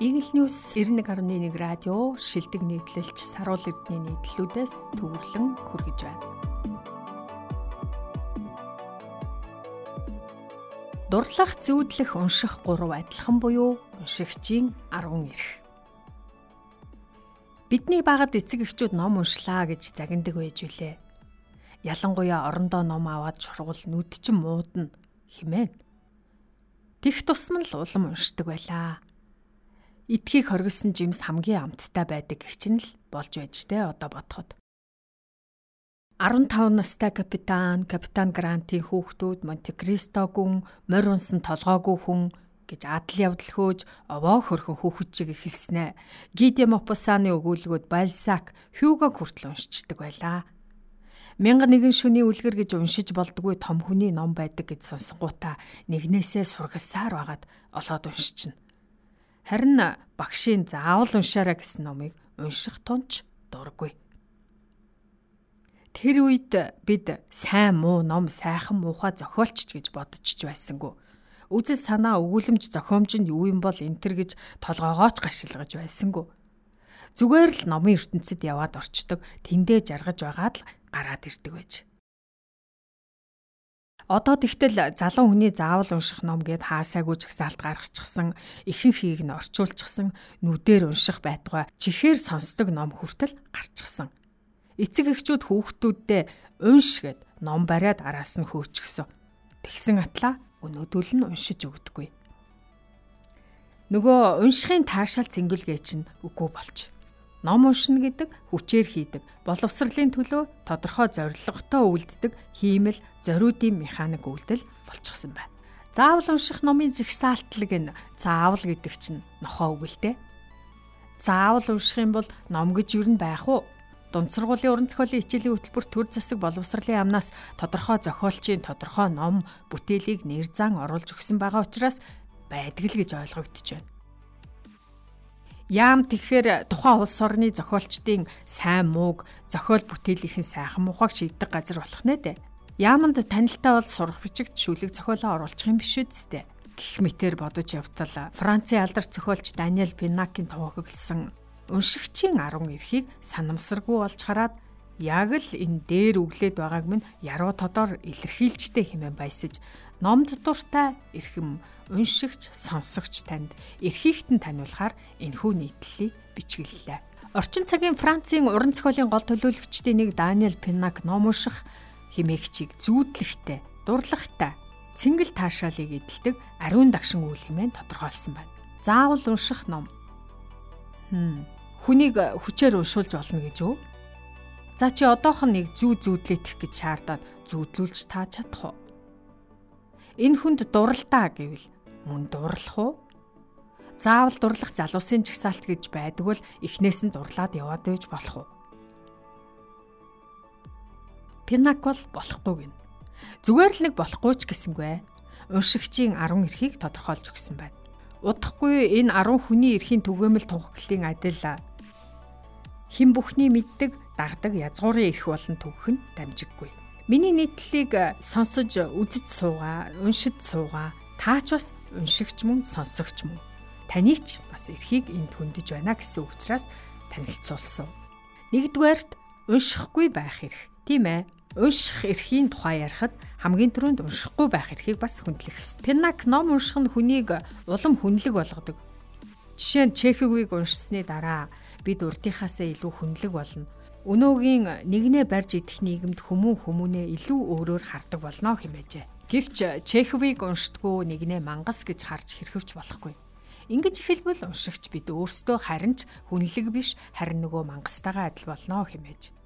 Eagle News 91.1 радио шилдэг нийтлэлч саруул эрдний нийтлүүдээс төвөрлөн хүргэж байна. Дурлах, зүүдлэх, унших гурав адилхан буюу уншигчийн 10 эрх. Бидний багад эцэг эхчүүд ном уншлаа гэж загиндаг байж үлээ. Ялангуяа орондоо ном аваад шургуул нүд чин муудна химээ. Тих тусам л улам уншдаг байлаа Итгийг хоригдсан жимс хамгийн амттай байдаг гэх чинь л болж байж тэ одоо бодоход. 15 настай капитан, капитан Грантийн хүүхдүүд Монте Кристо гүн, морь унсан толгоогүй хүн гэж адал явдал хөөж овоо хөрхөн хүүхэд чиг эхэлснэ. Гиде Мопосаны өгүүлбүүд Бальсак, Хьюго хүртэл уншичдаг байлаа. Мянга нэгэн шүний үлгэр гэж уншиж болдгүй том хүний ном байдаг гэж сонсонгуудаа нэгнээсээ сургалсаар байгаад олоод уншична. Харин багшийн заавал уншаарай гэсэн номыг унших тунч дургүй. Тэр үед бид сайн муу ном сайхан муухай зохиолч гэж бодчих байсангүй. Үзэл санаа өгүүлэмж зохиомж нь юу юм бол энтер гэж толгоогооч гашилгаж байсангүй. Зүгээр л номын ертөнцид яваад орчдөг, тэндээ жаргаж байгаад л гараад ирдэг байж. Одоо тэгтэл залуу хүний заавал унших ном гэд хаасаагүй жагсаалт гаргачихсан, ихэнхийг нь орчуулчихсан, нүдээр унших байтугай чихээр сонсдог ном хүртэл гарчихсан. Эцэг эхчүүд хүүхдүүддээ унш гэд ном бариад араас нь хөөчихсөн. Тэгсэн атлаа өнөөдөл нь уншиж өгдөггүй. Нөгөө уншихын таашаал зингэлгээ чинь үгүй болж Ном уншина гэдэг хүчээр хийдэг, боловсролын төлөө тодорхой зорилготой үйлддэг хиймэл зориудын механик үйлдэл болчихсон байна. Заавал унших номын зэгсаалтлаг нь заавал гэдэг чинь нохоо дээ. Заавал унших юм бол ном гэж юу н байх уу? Дунд сургуулийн уран зохиолын хичээлийн хөтөлбөр төр засаг боловсролын амнаас тодорхой зохиолчийн тодорхой ном бүтээлийг нэр зан оруулж өгсөн байгаа учраас байдаг л гэж ойлгогдож байна. Яам тэгэхээр тухайн улс орны зохиолчдын сайн мууг зохиол бүтээлийнхэн сайхан мухаг шийддэг газар болох нэ дээ. Яаманд танилтаа бол сурах бичигт шүлэг зохиолоо оруулах юм биш үсттэй. Гэх мэтэр бодож явтал Францын алдарч зохиолч Даниэл Пинакийн товхоглосон уншигчийн 10 эрхийг санамсаргүй болж хараад яг л энэ дээр өглөөд байгааг минь яруу тодор илэрхийлжтэй хэмээн баясаж номд дуртай эрхэм уншигч, сонсогч танд эрхийгтэн таниулахаар энэхүү нийтлэлийг бичгэллээ. Орчин цагийн Францын уран зохиолын гол төлөөлөгчдийн нэг Даниэл Пинак ном унших химээгчийг зүүдлэхтэй, дурлагтай, цэнгэл таашаалыг эдэлдэг ариун дагшин үйл хэмээн тодорхойлсон байна. Заавал унших ном. Хм. Хүнийг хүчээр уншуулж болно гэж үү? За чи одоохон нэг зүү зүүдлэтэх гэж шаардаад зүүдлүүлж та чадах уу? Энэ хүнд дуралтаа гэвэл мөн дурлах уу? Заавал дурлах залуусын жагсаалт гэж байдаг бол эхнээс нь дурлаад яваад байж болох уу? Пинакол болохгүй гин. Зүгээр л нэг болохгүй ч гэсэнгүй. Уншигчийн 10 эрхийг тодорхойлж өгсөн байна. Удахгүй энэ 10 хүний эрхийн түгээмэл тунхаглалын адил хэн бүхний мэддэг дагдаг язгуурын эрх болон төгөх нь дамжиггүй. Миний нийтлэлийг сонсож үзэж суугаа, уншиж суугаа. Таач бас уншигч мөн сонсогч мөн таны ч бас эрхийг энд хөндөж байна гэсэн учраас танилцуулсан. Нэгдүгээрт уншихгүй байх эрх. Тийм ээ. Унших эрхийн тухай ярихад хамгийн түрүүнд уншихгүй байх эрхийг бас хөндлөх ёстой. Пинак ном унших нь хүнийг улам хүнлэг болгодог. Жишээ нь Чеховыг уншсны дараа бид урдынхаасаа илүү хүнлэг болно. Өнөөгийн нэгнээ барьж идэх нийгэмд хүмүүн хүмүүнээ илүү өөрөөр хардаг болно хэмээжээ. Гэвч Чеховыг уншдгүү нэгнээ мангас гэж харж хэрхэвч болохгүй. Ингэж эхэлбэл уншигч бид өөрсдөө харин ч хүнлэг биш харин нөгөө мангастайгаа адил болно хэмээж.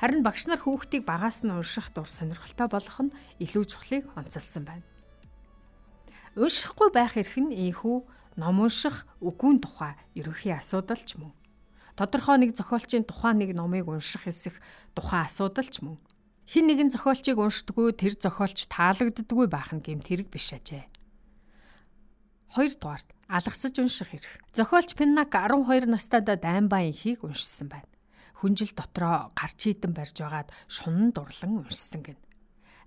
Харин багш нар хүүхдийг багаас нь унших дур сонирхолтой болгох нь илүү чухлыг онцолсон байна. Уншихгүй байх эрх нь ийхүү ном унших үгүйн тухай ерөнхий асуудал ч мөн. Тодорхой нэг зохиолчийн тухайн нэг номыг унших хэсэх тухайн асуудал ч мөн. Хин нэгэн зохиолчийг уншдаггүй тэр зохиолч таалагддаггүй байх нь гэмт хэрэг биш ажээ. Хоёрдугаарт алгасаж унших хэрэг. Зохиолч Пиннак 12 настайд дайн баянхийг уншсан байна. Хүнжил дотроо гарч идэн барьж байгаад шунан дурлан уншсан гин.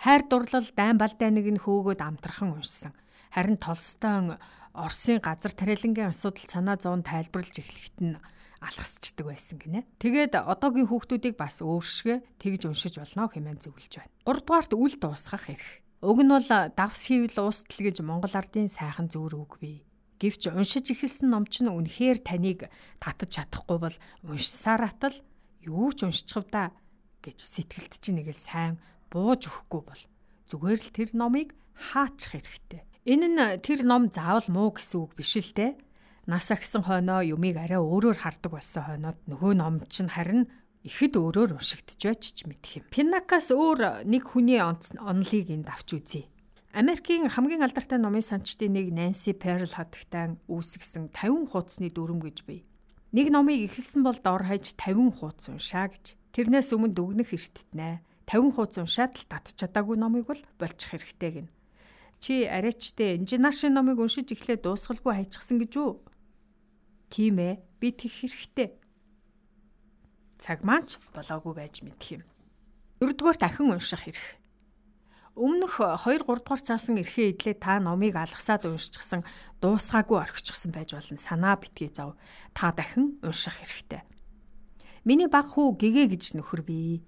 Хайр дурлал дайн балдайныг нь хөөгөөд амтрахын уншсан. Харин Толстойн Оросын газар тариалангийн асуудал санаа зовн тайлбарлаж эхлэхэд нь алхасчдаг байсан гинэ. Тэгээд одоогийн хүүхдүүдийг бас өөршгөө тэгж уншиж болно хэмээн зөвлөж байна. 3 дугаарт үл дуусгах эрх. Уг нь бол давс хийвэл уустал гэж Монгол ардын сайхан зүүр үг бий. Гэвч уншиж эхэлсэн ном ч үнэхээр таныг татаж чадахгүй бол уншсаар атал юу ч уншчихв да гэж сэтгэлд чинь нэг л сайн бууж өгөхгүй бол зүгээр л тэр номыг хаачих хэрэгтэй. Энэ нь тэр ном заавал муу гэсэн үг биш л те нас агсан хойноо юмыг арай өөрөөр хардаг болсон хойноод нөгөө ном чинь харин ихэд өөрөөр уншигдж байж ч мэдх юм. Пинакас өөр нэг хүний онолыг энд авч үзье. Америкийн хамгийн алдартай номын санчдын нэг Нэнси Перл хатагтай үүсгэсэн 50 хуудасны дүрм гэж бий. Нэг номыг эхэлсэн бол дор хаяж 50 хуудас уншаа гэж. Тэрнээс өмнө дүгнэх эртэтнэ. 50 хуудас уншаад л татч чадаагүй номыг бол болчих хэрэгтэй гин. Чи арайчтэй инженерийн номыг уншиж эхлээд дуусгалгүй хайчихсан гэж үү? Тийм ээ, би тэг хэрэгтэй. Цаг маань ч болоогүй байж мэдх юм. Дөрөвдүгээр дахин унших хэрэг. Өмнөх 2 3 дугаар цаасан эрхээ идлээ та номыг алгасаад уншчихсан дуусгаагүй орхичихсан байж болно. Санаа битгий зав. Та дахин унших хэрэгтэй. Миний баг хүү гэгээ гэж нөхөр бий.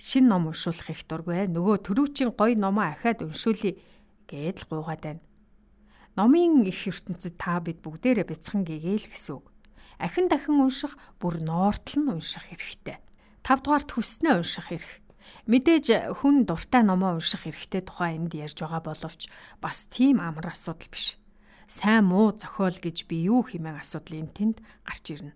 Шин ном уншуулах их дургүй. Нөгөө төрүүчийн гой номоо ахаад уншуулъя гэдэл гуугаад байна. Номын их ертөнцид та бид бүгдээрээ бяцхан гээгээл гэсэн үг. Ахин дахин унших, бүр ноортол нь унших хэрэгтэй. 5 дугаарт хүснээ унших хэрэг. Мэдээж хүн дуртай номоо унших хэрэгтэй тухай энд ярьж байгаа боловч бас тийм амар асуудал биш. Сайн муу зохиол гэж би юу хэмээн асуудлын тэнд гарч ирнэ.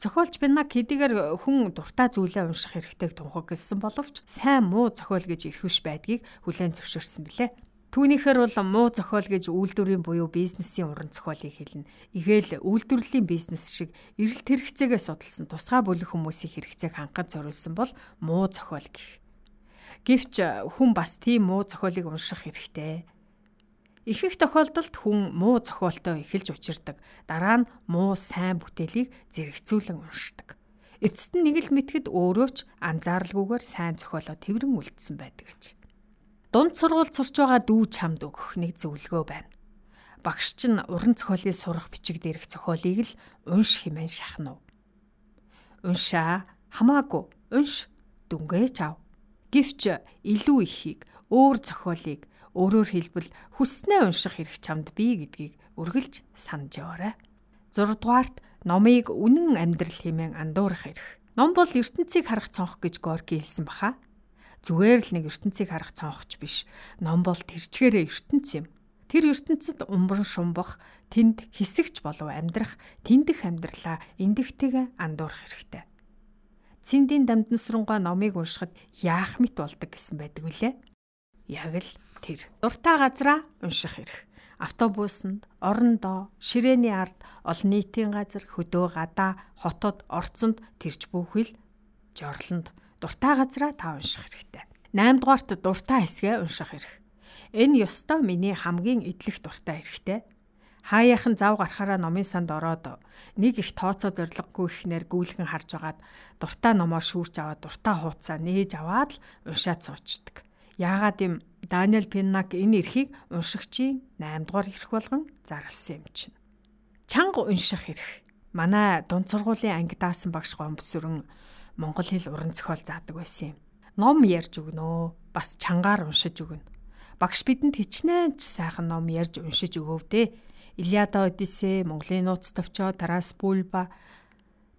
Зохиолч Бинак хэдийгээр хүн дуртай зүйлээ унших хэрэгтэйг тунхагласан боловч сайн муу зохиол гэж ирэх байдгийг хүлээн зөвшөөрсөн билээ. Түүнийхээр бол муу зохиол гэж үйлдвэрийн буюу бизнесийн уран зохиолыг хэлнэ. Игээл үйлдвэрлэлийн бизнес шиг эрэлт хэрэгцээгээ судалсан тусгай бүлэг хүмүүсийн хэрэгцээг ханган зориулсан бол муу зохиол гэх. Гэвч хүн бас тийм муу зохиолыг унших хэрэгтэй. Их их тохиолдолд хүн муу зохиолтой эхэлж учирдаг. Дараа нь муу сайн бүтээлийг зэрэгцүүлэн уншдаг. Эцэст нь нэг л мэтгэд өөрөө ч анзааралгүйгээр сайн зохиолоо тэрэн үлдсэн байдаг гэж. Дунд сургуульд сурч байгаа дүү чамд өгөх нэг зөвлөгөө байна. Багш чинь уран зохиолын сурах бичиг дээрх зохиолыг л унш хэмээн шахна уу. Уншаа хамаагүй унш дүнгээ чав. Гэвч илүү ихийг өөр зохиолыг өөрөөр хэлбэл хүснээ унших хэрэг чамд бий гэдгийг үргэлж санаж яваарай. 6 дугаарт номыг үнэн амьдрал хэмээн андуурах хэрэг. Ном бол ертөнцийг харах цонх гэж Горки хэлсэн баха. Зүгээр л нэг ертөнцийг харах цонхч биш. Ном бол тэрчгээрээ ертөнц юм. Тэр ертөнцид умбан шумбах, тэнд хэсэгч болов амьдрах, тэндэх амьдралаа эндэгтэйгээ андуурах хэрэгтэй. Циндийн дамднасрангуй номыг уншихад яах мэт болдог гэсэн байдаг үлээ. Яг л тэр. Дуртай газраа унших хэрэг. Автобусанд, орондоо, ширээний ард, олон нийтийн газар, хөдөө гадаа, хотод, орцонд тэрч бүхэл жорлонд дуртай газраа та унших хэрэгтэй. 8 дугаарт дуртай хэсгээ унших хэрэг. Энэ ёстой миний хамгийн идэлх дуртай хэрэгтэй. Хаяахан зав гарахаараа номын санд ороод нэг их тооцоо зориггүй ихнэр гүйлгэн харж агаад дуртай номоо шүүрч аваад дуртай хуудасаа нээж аваад л уншаад суучдаг. Яагаад юм Даниэл Пиннак энэ эрхийг уншигчийн 8 дугаар эрх болгон зарласан юм чинь. Чанга унших эрх. Манай дунд сургуулийн анги даасан багш гомбсөрөн монгол хэл уран зохиол заадаг байсан юм. Ном ярьж өгнө. Бас чангаар уншиж өгнө. Багш бидэнд хичнээн ч сайхан ном ярьж уншиж өгөөв дээ. Илиада Одиссе, Монголын нууц товчоо, Тарас Бульба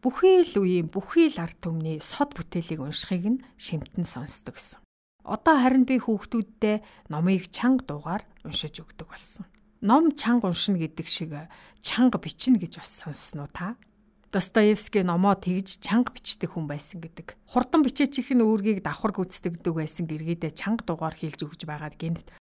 бүхий л үеийн бүхий л ард түмний сод бүтээлийг уншихыг нь шимтэн сонсдог гэсэн. Одоо харин би хүүхдүүддээ номыг чанга дуугаар уншиж өгдөг болсон. Ном чанга уншина гэдэг шиг чанга бичнэ гэж бас сонссноо та. Достоевский номоо тэгж чанга бичдэг хүн байсан гэдэг. Хурдан бичээчих нь үүргийг давхар гүйцэтгэдэг байсан гэргийдээ чанга дугаар хийлж өгж байгаад гинт.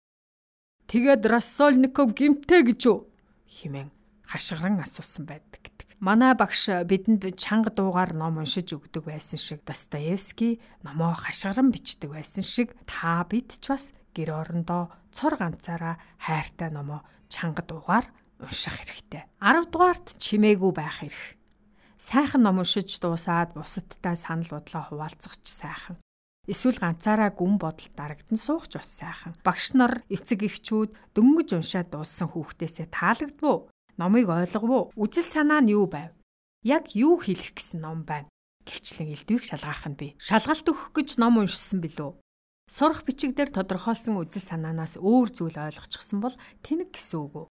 Тэгээд Рассольников гимтэй гэж үү? химэн хашгиран асуусан байдаг гэдэг. Манай багш бидэнд чанга дуугаар ном уншиж өгдөг байсан шиг Достоевский номоо хашгиран бичдэг байсан шиг та бид ч бас гэр орондоо цор ганцаараа хайртай номоо чанга дуугаар унших хэрэгтэй. 10 дугаарт чимээгүй байх хэрэг сайхан ном уншиж дуусаад бусадтай санал бодлоо хуваалцах ч сайхан. Эсвэл ганцаараа гүн бодолд дарагдан суух ч бас сайхан. Багш нар эцэг эхчүүд дөнгөж уншаад дууссан хүүхдээсээ таалагдвуу? Номыг ойлгов уу? Үжил санаа нь юу байв? Яг юу хэлэх гэсэн ном байна? Гэвчлэн элдвийг шалгаах нь би. Шалгалт өгөх гэж ном уншсан билүү? Сурах бичиг дээр тодорхойлсон үжил санаанаас өөр зүйл ойлгочихсон бол тэнэг гэсэн үг үү?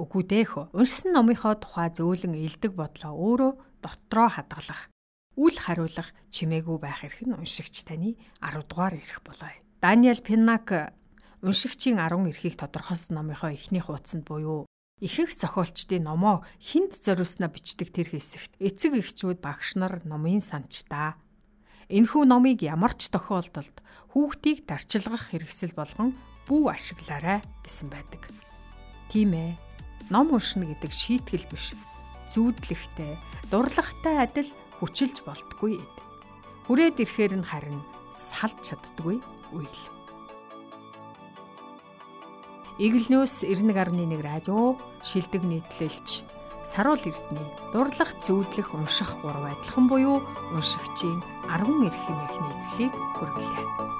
Үгүй дээхөө. Уншсан номынхоо тухай зөөлөн элдэг бодлоо өөрөө дотроо хадгалах, үл хариулах чимээгүй байх эрх нь уншигч таны 10 дугаар эрх болоо. Даниэл Пиннак уншигчийн 10 эрхийг тодорхойлсон номынхоо эхний хуудсанд буюу ихэнх зохиолчдын номоо хинт зориулснаа бичдэг тэр хэсэгт эцэг эхчүүд багш нар номын санчтаа энэхүү номыг ямар ч тохиолдолд хүүхдийг дарчилгах хэрэгсэл болгон бүү ашиглаарай гэсэн байдаг. Тийм ээ. Ном уншина гэдэг шийтгэл биш. Зүүдлэхтэй, дурлагтай адил хүчилж болтгүй эд. Хүрээд ирэхээр нь харин салж чаддгүй үйл. Игэл ньюс 91.1 радио шилдэг нийтлэлч Саруул Эрдэнэ дурлах зүүдлэх унших гурав адилхан буюу уншигчийн 10 эрх хэмээх нийтлэлийг хүргэлээ.